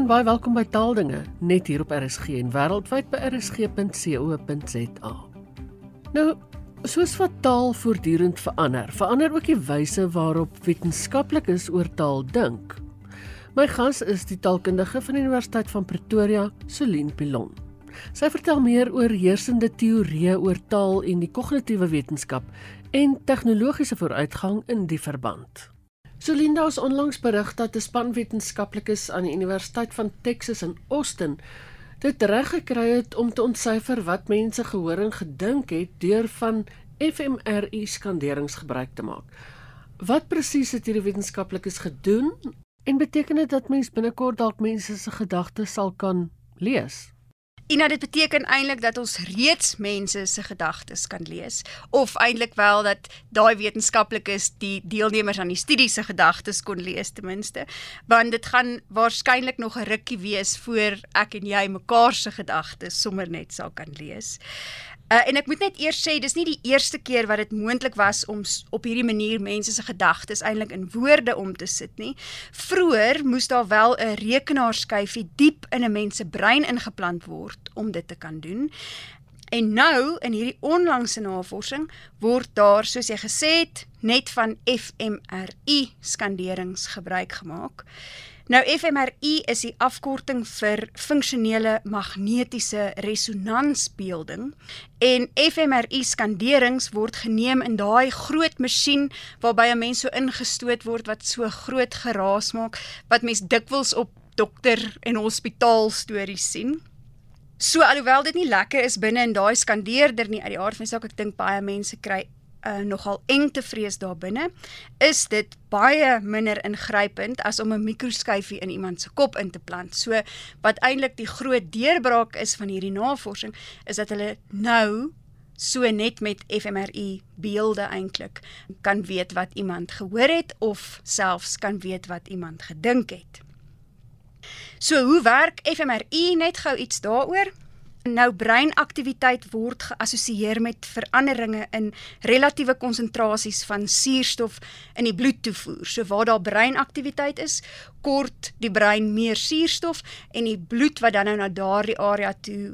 En baie welkom by Taaldinge, net hier op RSG en wêreldwyd by rsg.co.za. Nou, soos wat taal voortdurend verander, verander ook die wyse waarop wetenskaplikes oor taal dink. My gas is die taalkundige van die Universiteit van Pretoria, Celine Pilon. Sy vertel meer oor heersende teorieë oor taal en die kognitiewe wetenskap en tegnologiese vooruitgang in die verband. Solinda het onlangs berig dat 'n span wetenskaplikes aan die Universiteit van Texas in Austin dit reg gekry het om te ontsyfer wat mense gehoor en gedink het deur van fMRI skanderings gebruik te maak. Wat presies het hierdie wetenskaplikes gedoen en beteken dit dat mens binnekort dalk mense se gedagtes sal kan lees? En dit beteken eintlik dat ons reeds mense se gedagtes kan lees of eintlik wel dat daai wetenskaplikes die deelnemers aan die studie se gedagtes kon lees ten minste want dit gaan waarskynlik nog 'n rukkie wees voor ek en jy mekaar se gedagtes sommer net sal kan lees. Uh, en ek moet net eers sê dis nie die eerste keer wat dit moontlik was om op hierdie manier mense se gedagtes eintlik in woorde om te sit nie. Vroer moes daar wel 'n rekenaarskyfie diep in 'n mens se brein ingeplant word om dit te kan doen. En nou in hierdie onlangse navorsing word daar soos jy gesê het net van fMRI skanderings gebruik gemaak. Nou fMRI is die afkorting vir funksionele magnetiese resonansbeelding en fMRI skanderings word geneem in daai groot masjien waarby 'n mens so ingestoot word wat so groot geraas maak wat mens dikwels op dokter en hospitaal stories sien. So alhoewel dit nie lekker is binne in daai skandeerder nie uit die aard van die saak ek dink baie mense kry uh, nogal eng te vrees daarbinne, is dit baie minder ingrypend as om 'n mikroskyfie in iemand se kop in te plant. So wat eintlik die groot deurbraak is van hierdie navorsing is dat hulle nou so net met fMRI beelde eintlik kan weet wat iemand gehoor het of selfs kan weet wat iemand gedink het. So hoe werk fMRI net gou iets daaroor? Nou breinaktiwiteit word geassosieer met veranderinge in relatiewe konsentrasies van suurstof in die bloedtoevoer. So waar daar breinaktiwiteit is, kort die brein meer suurstof en die bloed wat dan nou na daardie area toe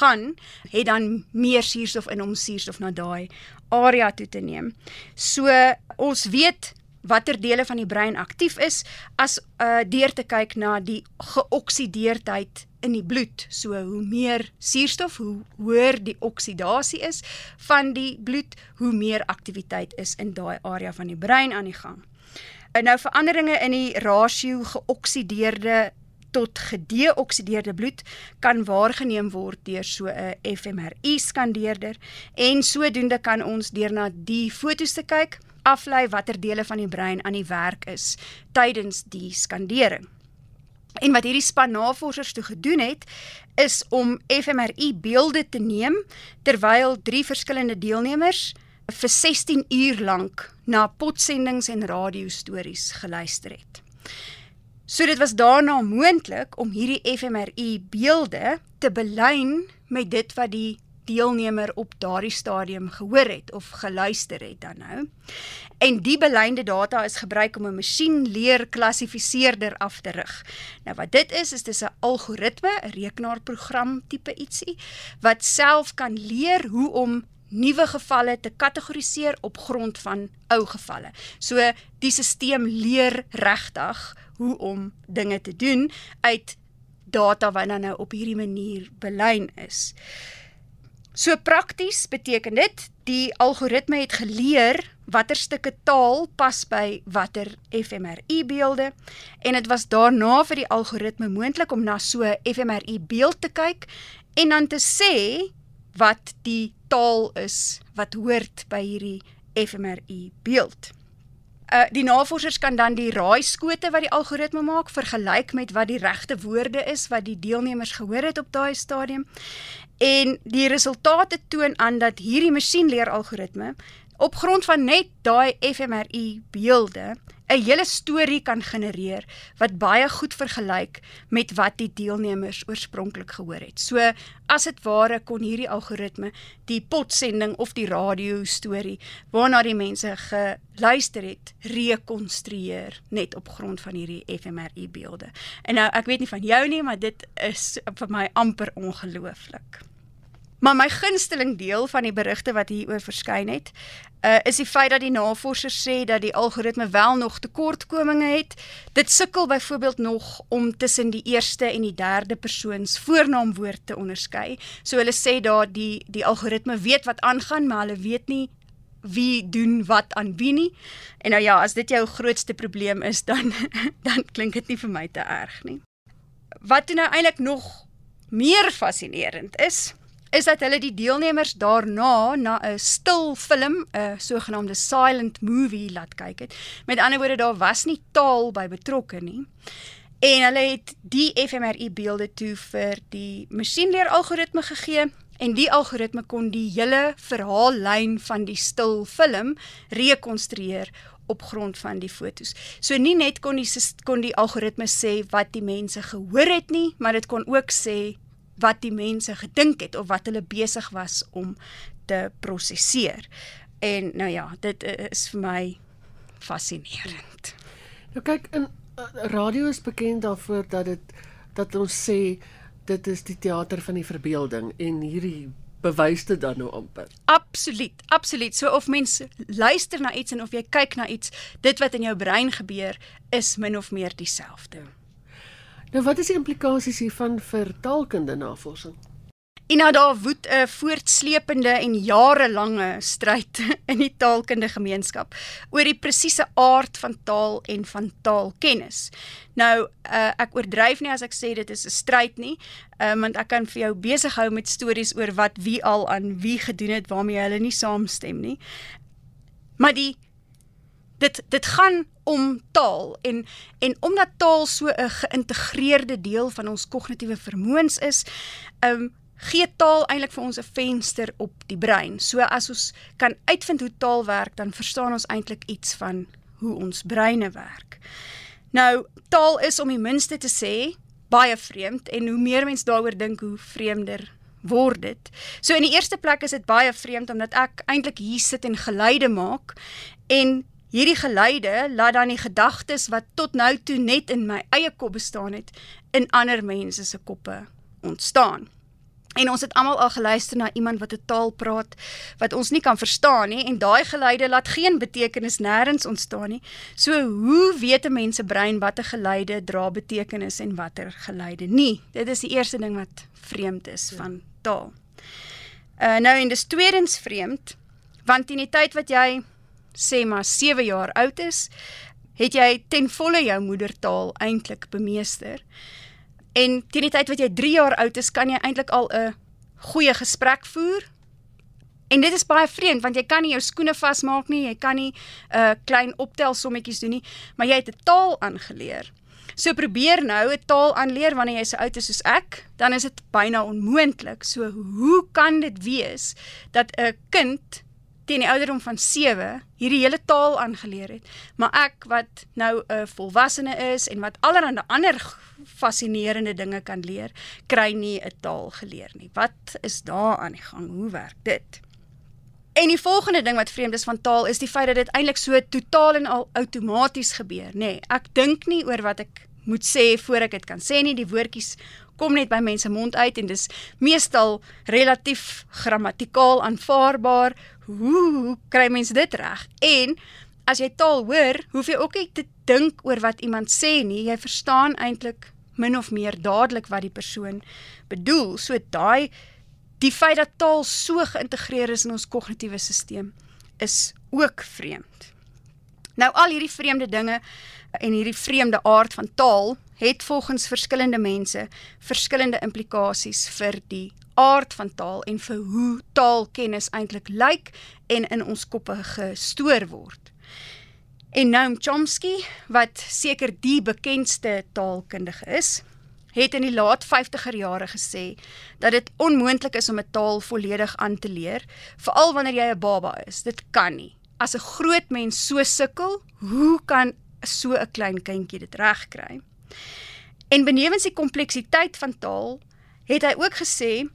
gaan, het dan meer suurstof in om suurstof na daai area toe te neem. So ons weet watter dele van die brein aktief is as uh, deur te kyk na die geoksideerdheid in die bloed. So hoe meer suurstof, hoe hoër die oksidasie is van die bloed, hoe meer aktiwiteit is in daai area van die brein aan die gang. En nou veranderinge in die rasio geoksideerde tot gedeoksideerde bloed kan waargeneem word deur so 'n fMRI skandeerder en sodoende kan ons deur na die fotos te kyk aflei watter dele van die brein aan die werk is tydens die skandering. En wat hierdie span navorsers toe gedoen het, is om fMRI beelde te neem terwyl drie verskillende deelnemers vir 16 uur lank na potsendings en radiostories geluister het. So dit was daarna moontlik om hierdie fMRI beelde te belyn met dit wat die deelnemer op daardie stadium gehoor het of geluister het dan nou. En die belynde data is gebruik om 'n masjienleer klassifiseerder af te rig. Nou wat dit is, is dis 'n algoritme, 'n rekenaarprogram tipe ietsie wat self kan leer hoe om nuwe gevalle te kategoriseer op grond van ou gevalle. So die stelsel leer regtig hoe om dinge te doen uit data wat dan nou op hierdie manier belyn is. So prakties beteken dit die algoritme het geleer watter stukke taal pas by watter fMRI beelde en dit was daarna vir die algoritme moontlik om na so 'n fMRI beeld te kyk en dan te sê wat die taal is wat hoort by hierdie fMRI beeld. Uh die navorsers kan dan die raaiskote wat die algoritme maak vergelyk met wat die regte woorde is wat die deelnemers gehoor het op daai stadium En die resultate toon aan dat hierdie masjienleeralgoritme op grond van net daai fMRI beelde 'n hele storie kan genereer wat baie goed vergelyk met wat die deelnemers oorspronklik gehoor het. So as dit ware kon hierdie algoritme die potsending of die radio storie waarna die mense geluister het rekonstrueer net op grond van hierdie fMRI beelde. En nou ek weet nie van jou nie, maar dit is vir my amper ongelooflik. Maar my gunsteling deel van die berigte wat hieroor verskyn het, uh, is die feit dat die navorsers sê dat die algoritme wel nog tekortkominge het. Dit sukkel byvoorbeeld nog om tussen die eerste en die derde persoons voornaamwoord te onderskei. So hulle sê daar die die algoritme weet wat aangaan, maar hulle weet nie wie doen wat aan wie nie. En nou ja, as dit jou grootste probleem is, dan dan klink dit nie vir my te erg nie. Wat nou eintlik nog meer fascinerend is, is dat hulle die deelnemers daarna na 'n stil film, 'n sogenaamde silent movie laat kyk het. Met ander woorde daar was nie taal by betrokke nie. En hulle het die fMRI beelde toe vir die masjienleer algoritme gegee en die algoritme kon die hele verhaallyn van die stil film rekonstrueer op grond van die fotos. So nie net kon die kon die algoritme sê wat die mense gehoor het nie, maar dit kon ook sê wat die mense gedink het of wat hulle besig was om te prosesseer. En nou ja, dit is vir my fascinerend. Nou kyk, in uh, radio is bekend daarvoor dat dit dat ons sê dit is die teater van die verbeelding en hierdie bewys dit dan nou amper. Absoluut, absoluut. So of mense luister na iets en of jy kyk na iets, dit wat in jou brein gebeur is min of meer dieselfde. Nou wat is die implikasies hiervan vir taalkunde navorsing? En nou daar woed 'n voortsleepende en jarelange stryd in die taalkundige gemeenskap oor die presiese aard van taal en van taalkennis. Nou, uh, ek oordryf nie as ek sê dit is 'n stryd nie, um, want ek kan vir jou besig hou met stories oor wat wie al aan wie gedoen het waarmee hulle nie saamstem nie. Maar die dit dit gaan om taal en en omdat taal so 'n geïntegreerde deel van ons kognitiewe vermoëns is, um, gee taal eintlik vir ons 'n venster op die brein. So as ons kan uitvind hoe taal werk, dan verstaan ons eintlik iets van hoe ons breine werk. Nou, taal is om die minste te sê baie vreemd en hoe meer mens daaroor dink, hoe vreemder word dit. So in die eerste plek is dit baie vreemd omdat ek eintlik hier sit en geluide maak en Hierdie geluide laat dan die gedagtes wat tot nou toe net in my eie kop bestaan het, in ander mense se koppe ontstaan. En ons het almal al geluister na iemand wat 'n taal praat wat ons nie kan verstaan nie en daai geluide laat geen betekenis nêrens ontstaan nie. So hoe weet 'n mens se brein watter geluide dra betekenis en watter geluide nie? Dit is die eerste ding wat vreemd is van taal. Uh nou en dis tweedens vreemd want in die tyd wat jy sê maar 7 jaar oud is, het jy ten volle jou moedertaal eintlik bemeester. En teen die tyd wat jy 3 jaar oud is, kan jy eintlik al 'n goeie gesprek voer. En dit is baie vreemd want jy kan nie jou skoene vasmaak nie, jy kan nie 'n uh, klein optelsommetjies doen nie, maar jy het 'n taal aangeleer. So probeer nou 'n taal aanleer wanneer jy so oud is soos ek, dan is dit byna onmoontlik. So hoe kan dit wees dat 'n kind teen die ouderdom van 7 hierdie hele taal aangeleer het. Maar ek wat nou 'n volwassene is en wat allerlei ander fascinerende dinge kan leer, kry nie 'n taal geleer nie. Wat is daar aan die gang? Hoe werk dit? En die volgende ding wat vreemd is van taal is die feit dat dit eintlik so totaal en al outomaties gebeur, nê. Nee, ek dink nie oor wat ek moet sê voor ek dit kan sê nie. Die woordjies kom net by mense mond uit en dis meestal relatief grammatikaal aanvaarbaar. Hoe, hoe kry mense dit reg? En as jy taal hoor, hoef jy ook nie te dink oor wat iemand sê nie. Jy verstaan eintlik min of meer dadelik wat die persoon bedoel. So daai die feit dat taal so geïntegreer is in ons kognitiewe stelsel is ook vreemd. Nou al hierdie vreemde dinge en hierdie vreemde aard van taal het volgens verskillende mense verskillende implikasies vir die aard van taal en vir hoe taalkennis eintlik lyk en in ons koppe gestoor word. En Noam Chomsky, wat seker die bekendste taalkundige is, het in die laat 50er jare gesê dat dit onmoontlik is om 'n taal volledig aan te leer, veral wanneer jy 'n baba is. Dit kan nie. As 'n groot mens so sukkel, hoe kan so 'n klein kindjie dit reg kry. En benewens die kompleksiteit van taal, het hy ook gesê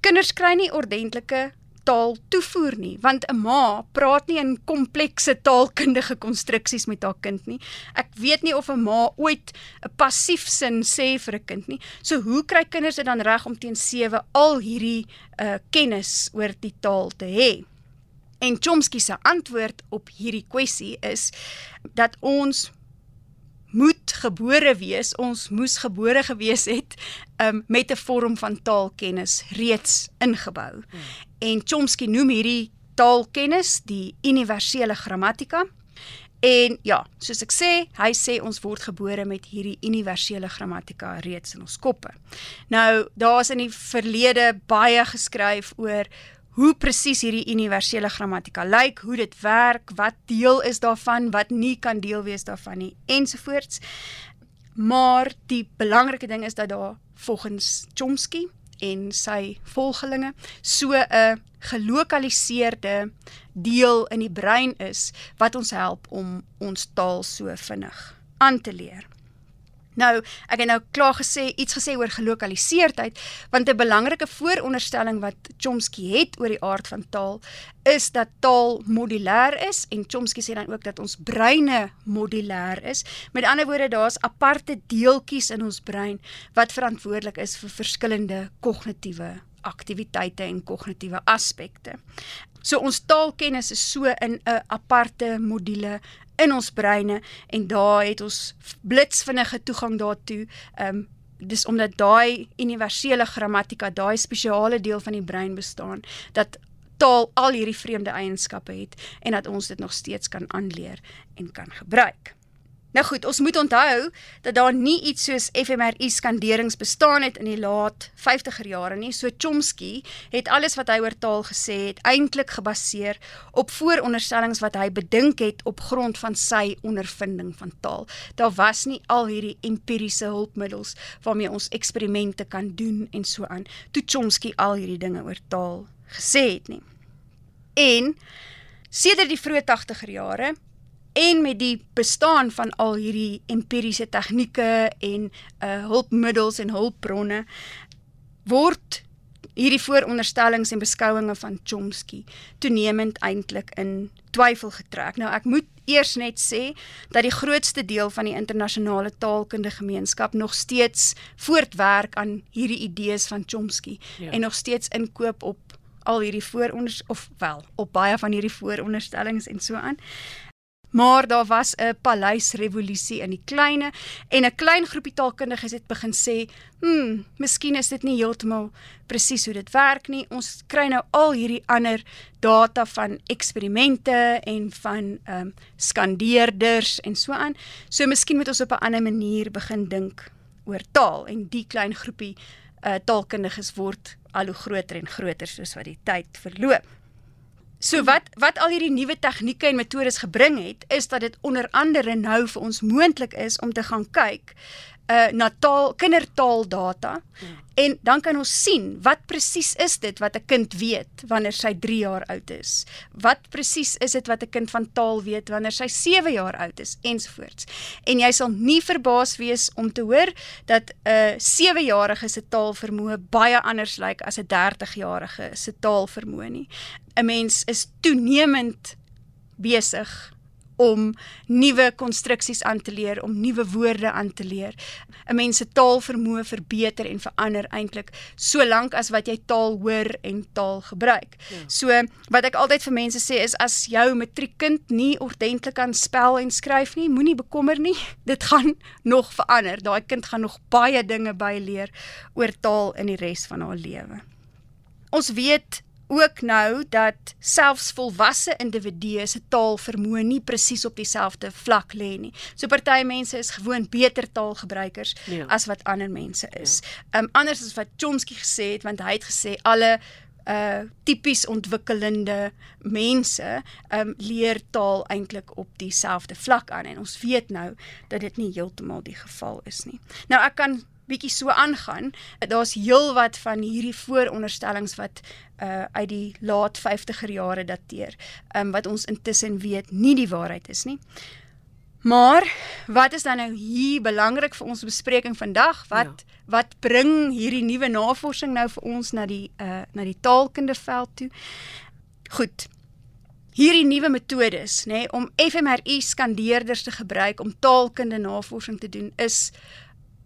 kinders kry nie ordentlike taal toevoer nie, want 'n ma praat nie in komplekse taalkundige konstruksies met haar kind nie. Ek weet nie of 'n ma ooit 'n passief sin sê vir 'n kind nie. So hoe kry kinders dit dan reg om teen 7 al hierdie uh kennis oor die taal te hê? En Chomsky se antwoord op hierdie kwessie is dat ons moet gebore wees, ons moes gebore gewees het um, met 'n vorm van taalkennis reeds ingebou. Hmm. En Chomsky noem hierdie taalkennis die universele grammatika. En ja, soos ek sê, hy sê ons word gebore met hierdie universele grammatika reeds in ons koppe. Nou, daar's in die verlede baie geskryf oor hoe presies hierdie universele grammatika lyk, hoe dit werk, wat deel is daarvan, wat nie kan deel wees daarvan nie ensovoorts. Maar die belangrike ding is dat daar volgens Chomsky en sy volgelinge so 'n gelokaliseerde deel in die brein is wat ons help om ons taal so vinnig aan te leer. Nou, ek het nou klaar gesê iets gesê oor gelokaliseerdheid, want 'n belangrike vooronderstelling wat Chomsky het oor die aard van taal is dat taal modulêr is en Chomsky sê dan ook dat ons breine modulêr is. Met ander woorde, daar's aparte deeltjies in ons brein wat verantwoordelik is vir verskillende kognitiewe aktiwiteite en kognitiewe aspekte. So ons taalkennis is so in 'n aparte module in ons breine en daar het ons blitsvinnige toegang daartoe. Ehm um, dis omdat daai universele grammatika, daai spesiale deel van die brein bestaan dat taal al hierdie vreemde eienskappe het en dat ons dit nog steeds kan aanleer en kan gebruik. Nou goed, ons moet onthou dat daar nie iets soos fMRI skanderings bestaan het in die laat 50er jare nie. So Chomsky het alles wat hy oor taal gesê het eintlik gebaseer op vooronderstellings wat hy bedink het op grond van sy ondervinding van taal. Daar was nie al hierdie empiriese hulpmiddels waarmee ons eksperimente kan doen en so aan. Toe Chomsky al hierdie dinge oor taal gesê het nie. En sedert die vroeë 80er jare en met die bestaan van al hierdie empiriese tegnieke en uh hulpmiddels en hulpbronne word hierdie vooronderstellings en beskouings van Chomsky toenemend eintlik in twyfel getrek. Nou ek moet eers net sê dat die grootste deel van die internasionale taalkundige gemeenskap nog steeds voortwerk aan hierdie idees van Chomsky ja. en nog steeds inkoop op al hierdie vooronder of wel op baie van hierdie vooronderstellings en so aan. Maar daar was 'n paleisrevolusie in die kleine en 'n klein groepie taalkundiges het begin sê, "Hm, miskien is dit nie heeltemal presies hoe dit werk nie. Ons kry nou al hierdie ander data van eksperimente en van ehm um, skandeerders en so aan. So miskien moet ons op 'n ander manier begin dink oor taal en die klein groepie uh, taalkundiges word al hoe groter en groter soos wat die tyd verloop." So wat wat al hierdie nuwe tegnieke en metodes gebring het, is dat dit onder andere nou vir ons moontlik is om te gaan kyk uh na taal kindertaaldata ja. en dan kan ons sien wat presies is dit wat 'n kind weet wanneer sy 3 jaar oud is. Wat presies is dit wat 'n kind van taal weet wanneer sy 7 jaar oud is ensovoorts. En jy sal nie verbaas wees om te hoor dat 'n uh, 7-jarige se taalvermoë baie anders lyk as 'n 30-jarige se taalvermoë nie. 'n Mens is toenemend besig om nuwe konstruksies aan te leer, om nuwe woorde aan te leer. 'n Mens se taalvermoë verbeter en verander eintlik solank as wat jy taal hoor en taal gebruik. Ja. So wat ek altyd vir mense sê is as jou matriekkind nie ordentlik kan spel en skryf nie, moenie bekommer nie. Dit gaan nog verander. Daai kind gaan nog baie dinge byleer oor taal in die res van haar lewe. Ons weet ook nou dat selfs volwasse individue se taalvermoë nie presies op dieselfde vlak lê nie. So party mense is gewoon beter taalgebruikers ja. as wat ander mense is. Ja. Ehm ja. um, anders as wat Chomsky gesê het want hy het gesê alle uh tipies ontwikkelende mense um leer taal eintlik op dieselfde vlak aan en ons weet nou dat dit nie heeltemal die geval is nie. Nou ek kan bietjie so aangaan. Daar's heelwat van hierdie vooronderstellings wat uh uit die laat 50er jare dateer, um wat ons intussen weet nie die waarheid is nie. Maar wat is dan nou hier belangrik vir ons bespreking vandag? Wat ja. wat bring hierdie nuwe navorsing nou vir ons na die uh na die taalkunde veld toe? Goed. Hierdie nuwe metodes, nê, nee, om fMRI skandeerders te gebruik om taalkunde navorsing te doen is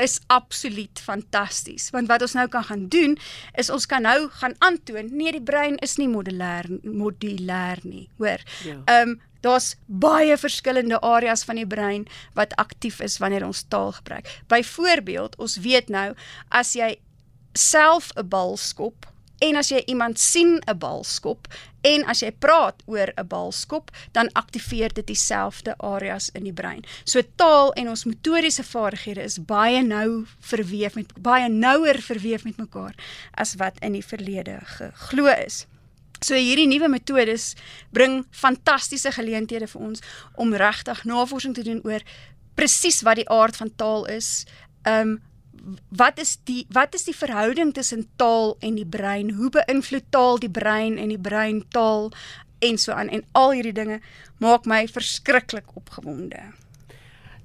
is absoluut fantasties. Want wat ons nou kan gaan doen is ons kan nou gaan aantoon nee die brein is nie modulêr modulêr nie, hoor. Ja. Ehm ja. um, daar's baie verskillende areas van die brein wat aktief is wanneer ons taal gebruik. Byvoorbeeld, ons weet nou as jy self 'n bal skop en as jy iemand sien 'n bal skop en as jy praat oor 'n bal skop, dan aktiveer dit dieselfde areas in die brein. So taal en ons motoriese vaardighede is baie nou verweef met baie nouer verweef met mekaar as wat in die verlede geglo is. So hierdie nuwe metodes bring fantastiese geleenthede vir ons om regtig navorsing te doen oor presies wat die aard van taal is. Um wat is die wat is die verhouding tussen taal en die brein? Hoe beïnvloed taal die brein en die brein taal en so aan en al hierdie dinge maak my verskriklik opgewonde.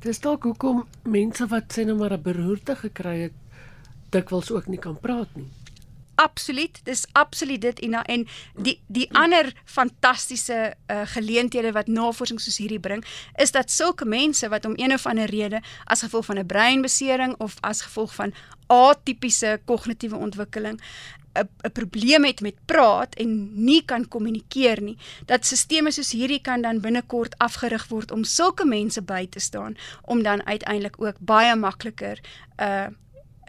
Dis dalk hoekom mense wat sê nou maar 'n beroerte gekry het dikwels ook nie kan praat nie absoluut dis absoluut dit Ina en die die ander fantastiese uh, geleenthede wat navorsing soos hierdie bring is dat sulke mense wat om een of ander rede as gevolg van 'n breinbesering of as gevolg van atipiese kognitiewe ontwikkeling 'n 'n probleem het met praat en nie kan kommunikeer nie dat stelsels soos hierdie kan dan binnekort afgerig word om sulke mense by te staan om dan uiteindelik ook baie makliker uh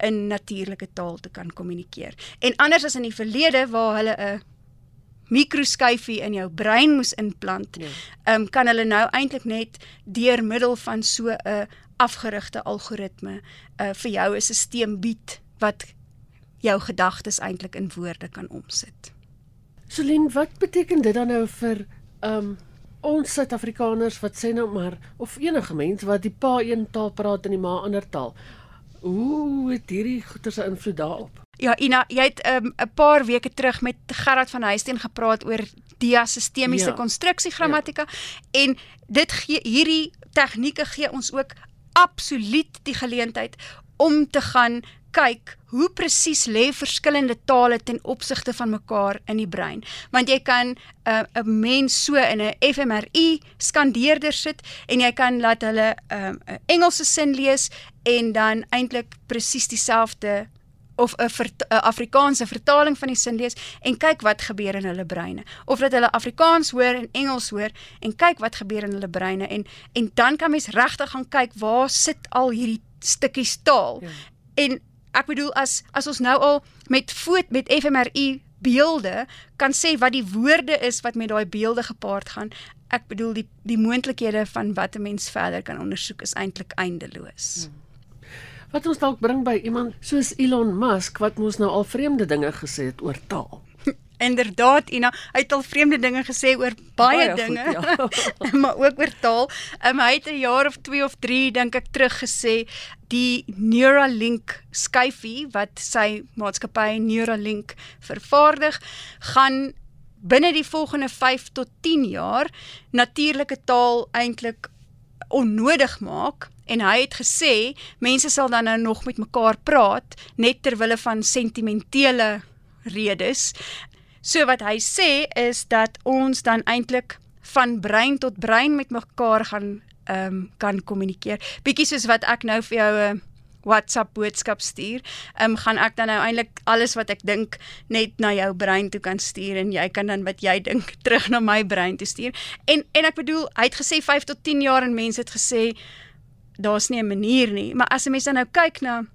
in natuurlike taal te kan kommunikeer. En anders as in die verlede waar hulle 'n mikroskyfie in jou brein moes inplant, ja. um, kan hulle nou eintlik net deur middel van so 'n afgerigte algoritme uh, vir jou 'n stelsel bied wat jou gedagtes eintlik in woorde kan omsit. Celine, wat beteken dit dan nou vir um ons Suid-Afrikaners wat sê nou maar of enige mens wat die pa een taal praat en die ma ander taal? Hoe het hierdie goeie se invloed daarop? Ja, Ina, jy het 'n um, paar weke terug met Gerard van Huisteen gepraat oor diasistemiese ja. konstruksie grammatika ja. en dit gee hierdie tegnieke gee ons ook absoluut die geleentheid om te gaan kyk hoe presies lê verskillende tale ten opsigte van mekaar in die brein. Want jy kan 'n uh, 'n mens so in 'n fMRI skandeerder sit en jy kan laat hulle 'n um, uh, Engelse sin lees en dan eintlik presies dieselfde of 'n Afrikaanse vertaling van die sin lees en kyk wat gebeur in hulle breine of dat hulle Afrikaans hoor en Engels hoor en kyk wat gebeur in hulle breine en en dan kan mens regtig gaan kyk waar sit al hierdie stukkies taal ja. en ek bedoel as as ons nou al met voet met fMRI beelde kan sê wat die woorde is wat met daai beelde gepaard gaan. Ek bedoel die die moontlikhede van wat 'n mens verder kan ondersoek is eintlik eindeloos. Hmm. Wat ons dalk bring by iemand soos Elon Musk wat mos nou al vreemde dinge gesê het oor taal. Inderdaad, Ina, hy het al vreemde dinge gesê oor baie, baie dinge, goed, ja. maar ook oor taal. Um, hy het 'n jaar of 2 of 3 dink ek terug gesê die Neuralink skyfie wat sy maatskappy Neuralink vervaardig, gaan binne die volgende 5 tot 10 jaar natuurlike taal eintlik onnodig maak en hy het gesê mense sal dan nou nog met mekaar praat net ter wille van sentimentele redes So wat hy sê is dat ons dan eintlik van brein tot brein met mekaar gaan ehm um, kan kommunikeer. Bietjie soos wat ek nou vir jou 'n WhatsApp boodskap stuur, ehm um, gaan ek dan nou eintlik alles wat ek dink net na jou brein toe kan stuur en jy kan dan wat jy dink terug na my brein toe stuur. En en ek bedoel, hy het gesê 5 tot 10 jaar en mense het gesê daar's nie 'n manier nie, maar as 'n mens dan nou kyk na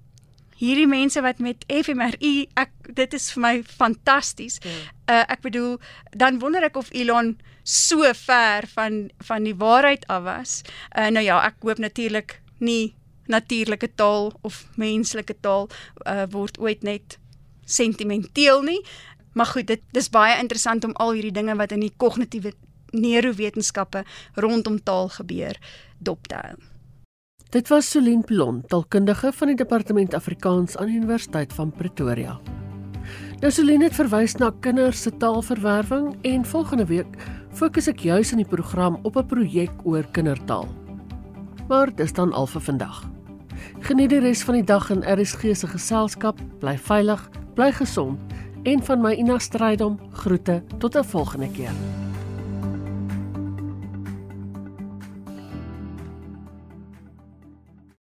hierdie mense wat met fMRI ek dit is vir my fantasties. Ja. Uh, ek bedoel dan wonder ek of Elon so ver van van die waarheid af was. Uh, nou ja, ek hoop natuurlik nie natuurlike taal of menslike taal uh, word ooit net sentimenteel nie. Maar goed, dit dis baie interessant om al hierdie dinge wat in die kognitiewe neurowetenskappe rondom taal gebeur dop te hou. Dit was Solien Plon, taalkundige van die Departement Afrikaans aan die Universiteit van Pretoria. Nou Solien het verwys na kinders se taalverwerwing en volgende week fokus ek juis in die program op 'n projek oor kindertaal. Maar dis dan al vir vandag. Geniet die res van die dag in RSG se geselskap. Bly veilig, bly gesond en van my Ina Strydom groete tot 'n volgende keer.